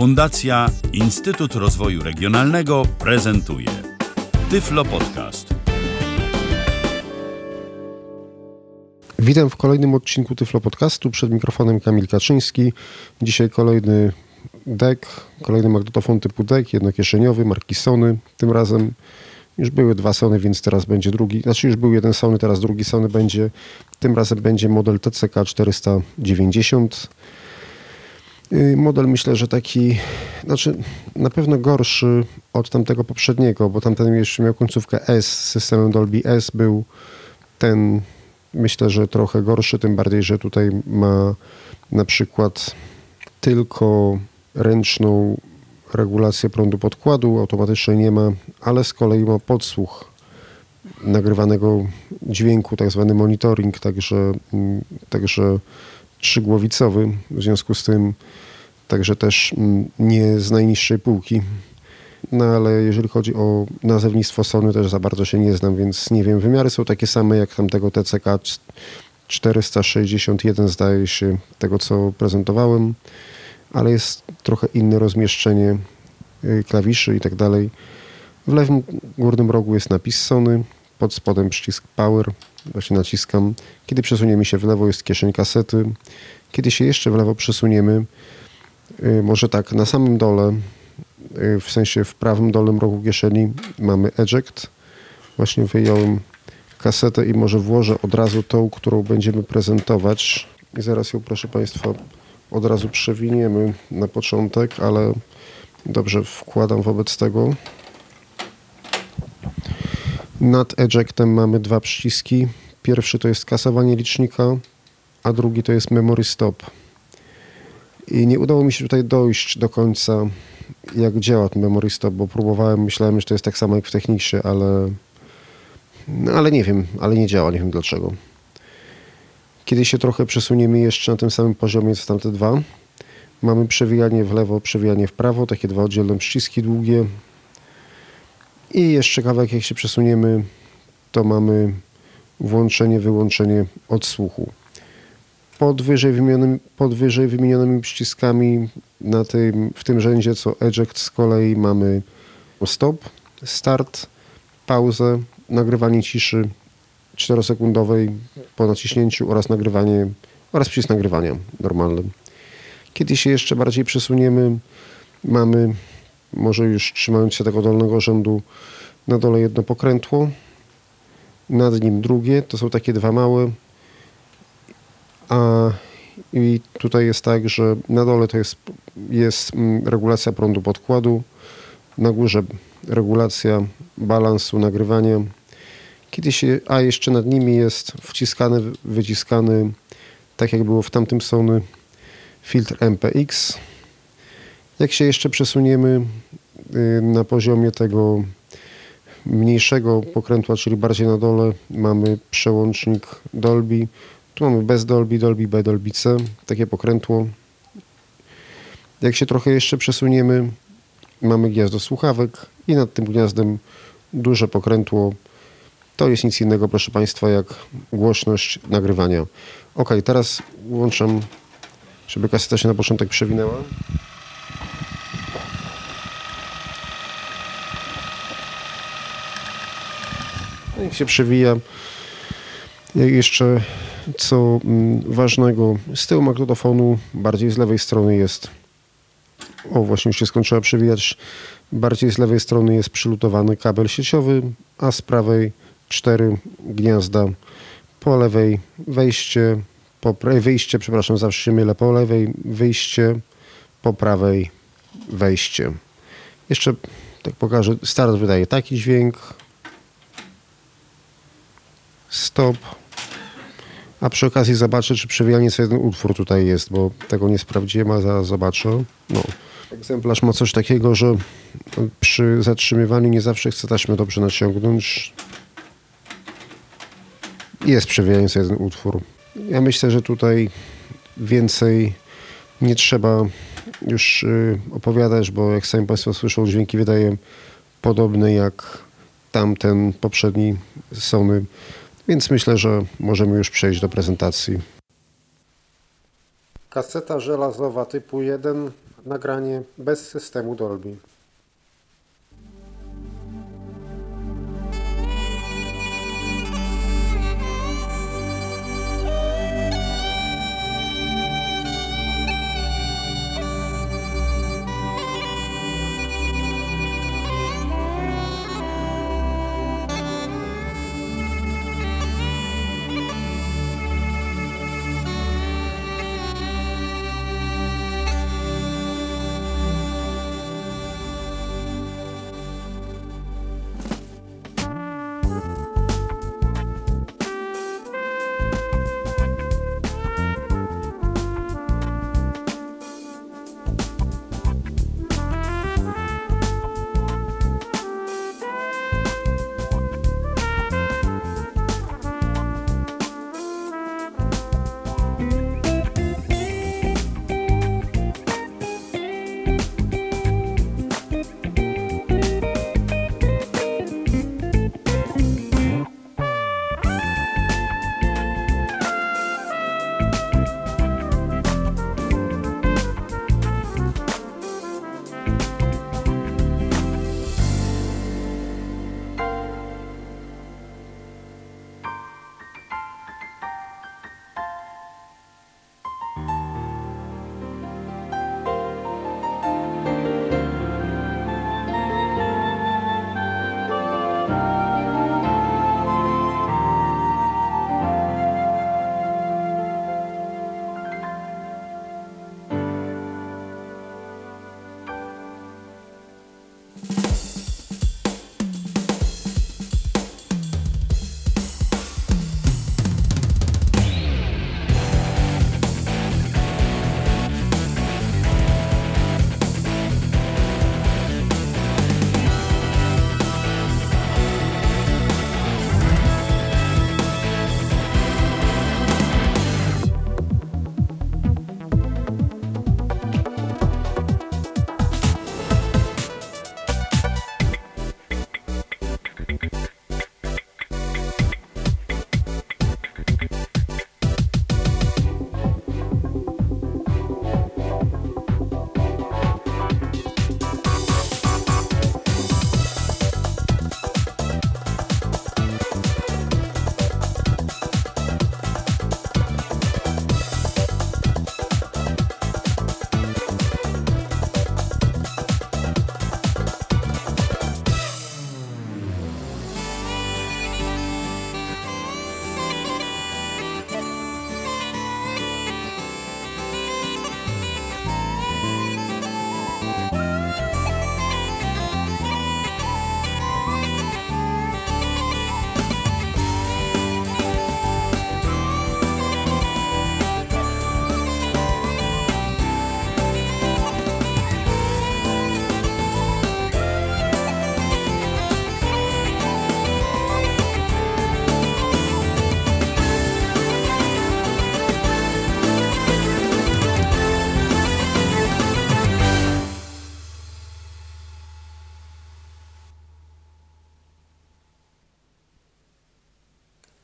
Fundacja Instytut Rozwoju Regionalnego prezentuje Tyflo Podcast. Witam w kolejnym odcinku Tyflo Podcastu. Przed mikrofonem Kamil Kaczyński. Dzisiaj kolejny deck, kolejny magnetofon typu deck, jednokieszeniowy, marki Sony. Tym razem już były dwa Sony, więc teraz będzie drugi. Znaczy już był jeden Sony, teraz drugi Sony będzie. Tym razem będzie model TCK 490. Y, Model myślę, że taki, znaczy na pewno gorszy od tamtego poprzedniego, bo tamten jeszcze miał końcówkę S systemem Dolby S, był ten myślę, że trochę gorszy, tym bardziej, że tutaj ma na przykład tylko ręczną regulację prądu podkładu, automatycznej nie ma, ale z kolei ma podsłuch nagrywanego dźwięku, tak zwany monitoring, także, mm, także trzygłowicowy, w związku z tym także też mm, nie z najniższej półki. No ale jeżeli chodzi o nazewnictwo Sony, też za bardzo się nie znam, więc nie wiem. Wymiary są takie same jak tamtego TCK 461, zdaje się, tego co prezentowałem, ale jest trochę inne rozmieszczenie y, klawiszy i tak dalej. W lewym górnym rogu jest napis Sony, pod spodem przycisk Power, właśnie naciskam. Kiedy przesuniemy się w lewo jest kieszeń kasety. Kiedy się jeszcze w lewo przesuniemy, y, może tak, na samym dole y, w sensie w prawym dolnym rogu kieszeni mamy eject. Właśnie wyjąłem kasetę i może włożę od razu tą, którą będziemy prezentować. I zaraz ją, proszę Państwa, od razu przewiniemy na początek, ale dobrze wkładam wobec tego. Nad ejectem mamy dwa przyciski. Pierwszy to jest kasowanie licznika, a drugi to jest memory stop. I nie udało mi się tutaj dojść do końca, jak działa ten memory stop, bo próbowałem, myślałem, że to jest tak samo jak w Technicsie, ale, no, ale nie wiem, ale nie działa, nie wiem dlaczego. Kiedy się trochę przesuniemy jeszcze na tym samym poziomie co tamte dwa, mamy przewijanie w lewo, przewijanie w prawo, takie dwa oddzielne przyciski długie. I jeszcze kawałek jak się przesuniemy, to mamy włączenie, wyłączenie odsłuchu pod wyżej, wymienionymi, pod wyżej wymienionymi przyciskami na tym, w tym rzędzie co eject z kolei mamy stop, start, pauzę, nagrywanie ciszy 4-sekundowej po naciśnięciu oraz nagrywanie oraz przycisk nagrywania normalny. Kiedy się jeszcze bardziej przesuniemy, mamy może już trzymając się tego dolnego rzędu na dole jedno pokrętło, nad nim drugie, to są takie dwa małe, a i tutaj jest tak, że na dole to jest, jest mm, regulacja prądu podkładu, na górze regulacja balansu nagrywania. Kiedy się, a jeszcze nad nimi jest wciskany, wyciskany, tak jak było w tamtym Sony, filtr MPX. Jak się jeszcze przesuniemy na poziomie tego mniejszego pokrętła, czyli bardziej na dole, mamy przełącznik Dolby, tu mamy bez Dolby, Dolby B, Dolby C, takie pokrętło. Jak się trochę jeszcze przesuniemy, mamy gniazdo słuchawek i nad tym gniazdem duże pokrętło. To jest nic innego, proszę Państwa, jak głośność nagrywania. Ok, teraz włączam, żeby kaseta się na początek przewinęła. No i się przewija. Jeszcze co mm, ważnego, z tyłu magnetofonu, bardziej z lewej strony jest, o właśnie już się skończyła przewijać, bardziej z lewej strony jest przylutowany kabel sieciowy, a z prawej cztery gniazda, po lewej wejście, po wyjście, przepraszam, zawsze się mylę, po lewej wyjście, po prawej wejście. Jeszcze tak pokażę, start wydaje taki dźwięk, stop, a przy okazji zobaczę, czy przewijanie co jeden utwór tutaj jest, bo tego nie sprawdziłem, a zaraz zobaczę. No. Egzemplarz ma coś takiego, że przy zatrzymywaniu nie zawsze chce taśmę dobrze naciągnąć. Jest przewijający jeden utwór. Ja myślę, że tutaj więcej nie trzeba już y, opowiadać, bo jak sami Państwo słyszą, dźwięki wydaje podobne jak tamten poprzedni Sony więc myślę, że możemy już przejść do prezentacji. Kaseta żelazowa typu 1, nagranie bez systemu Dolby.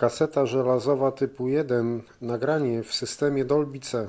Kaseta żelazowa typu 1, nagranie w systemie Dolby C.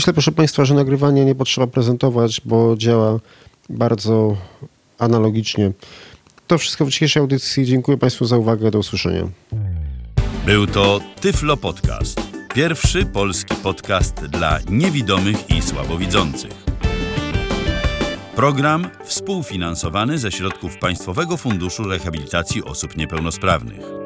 Myślę, proszę Państwa, że nagrywanie nie potrzeba prezentować, bo działa bardzo analogicznie. To wszystko w dzisiejszej audycji. Dziękuję Państwu za uwagę. Do usłyszenia. Był to Tyflo Podcast. Pierwszy polski podcast dla niewidomych i słabowidzących. Program współfinansowany ze środków Państwowego Funduszu Rehabilitacji Osób Niepełnosprawnych.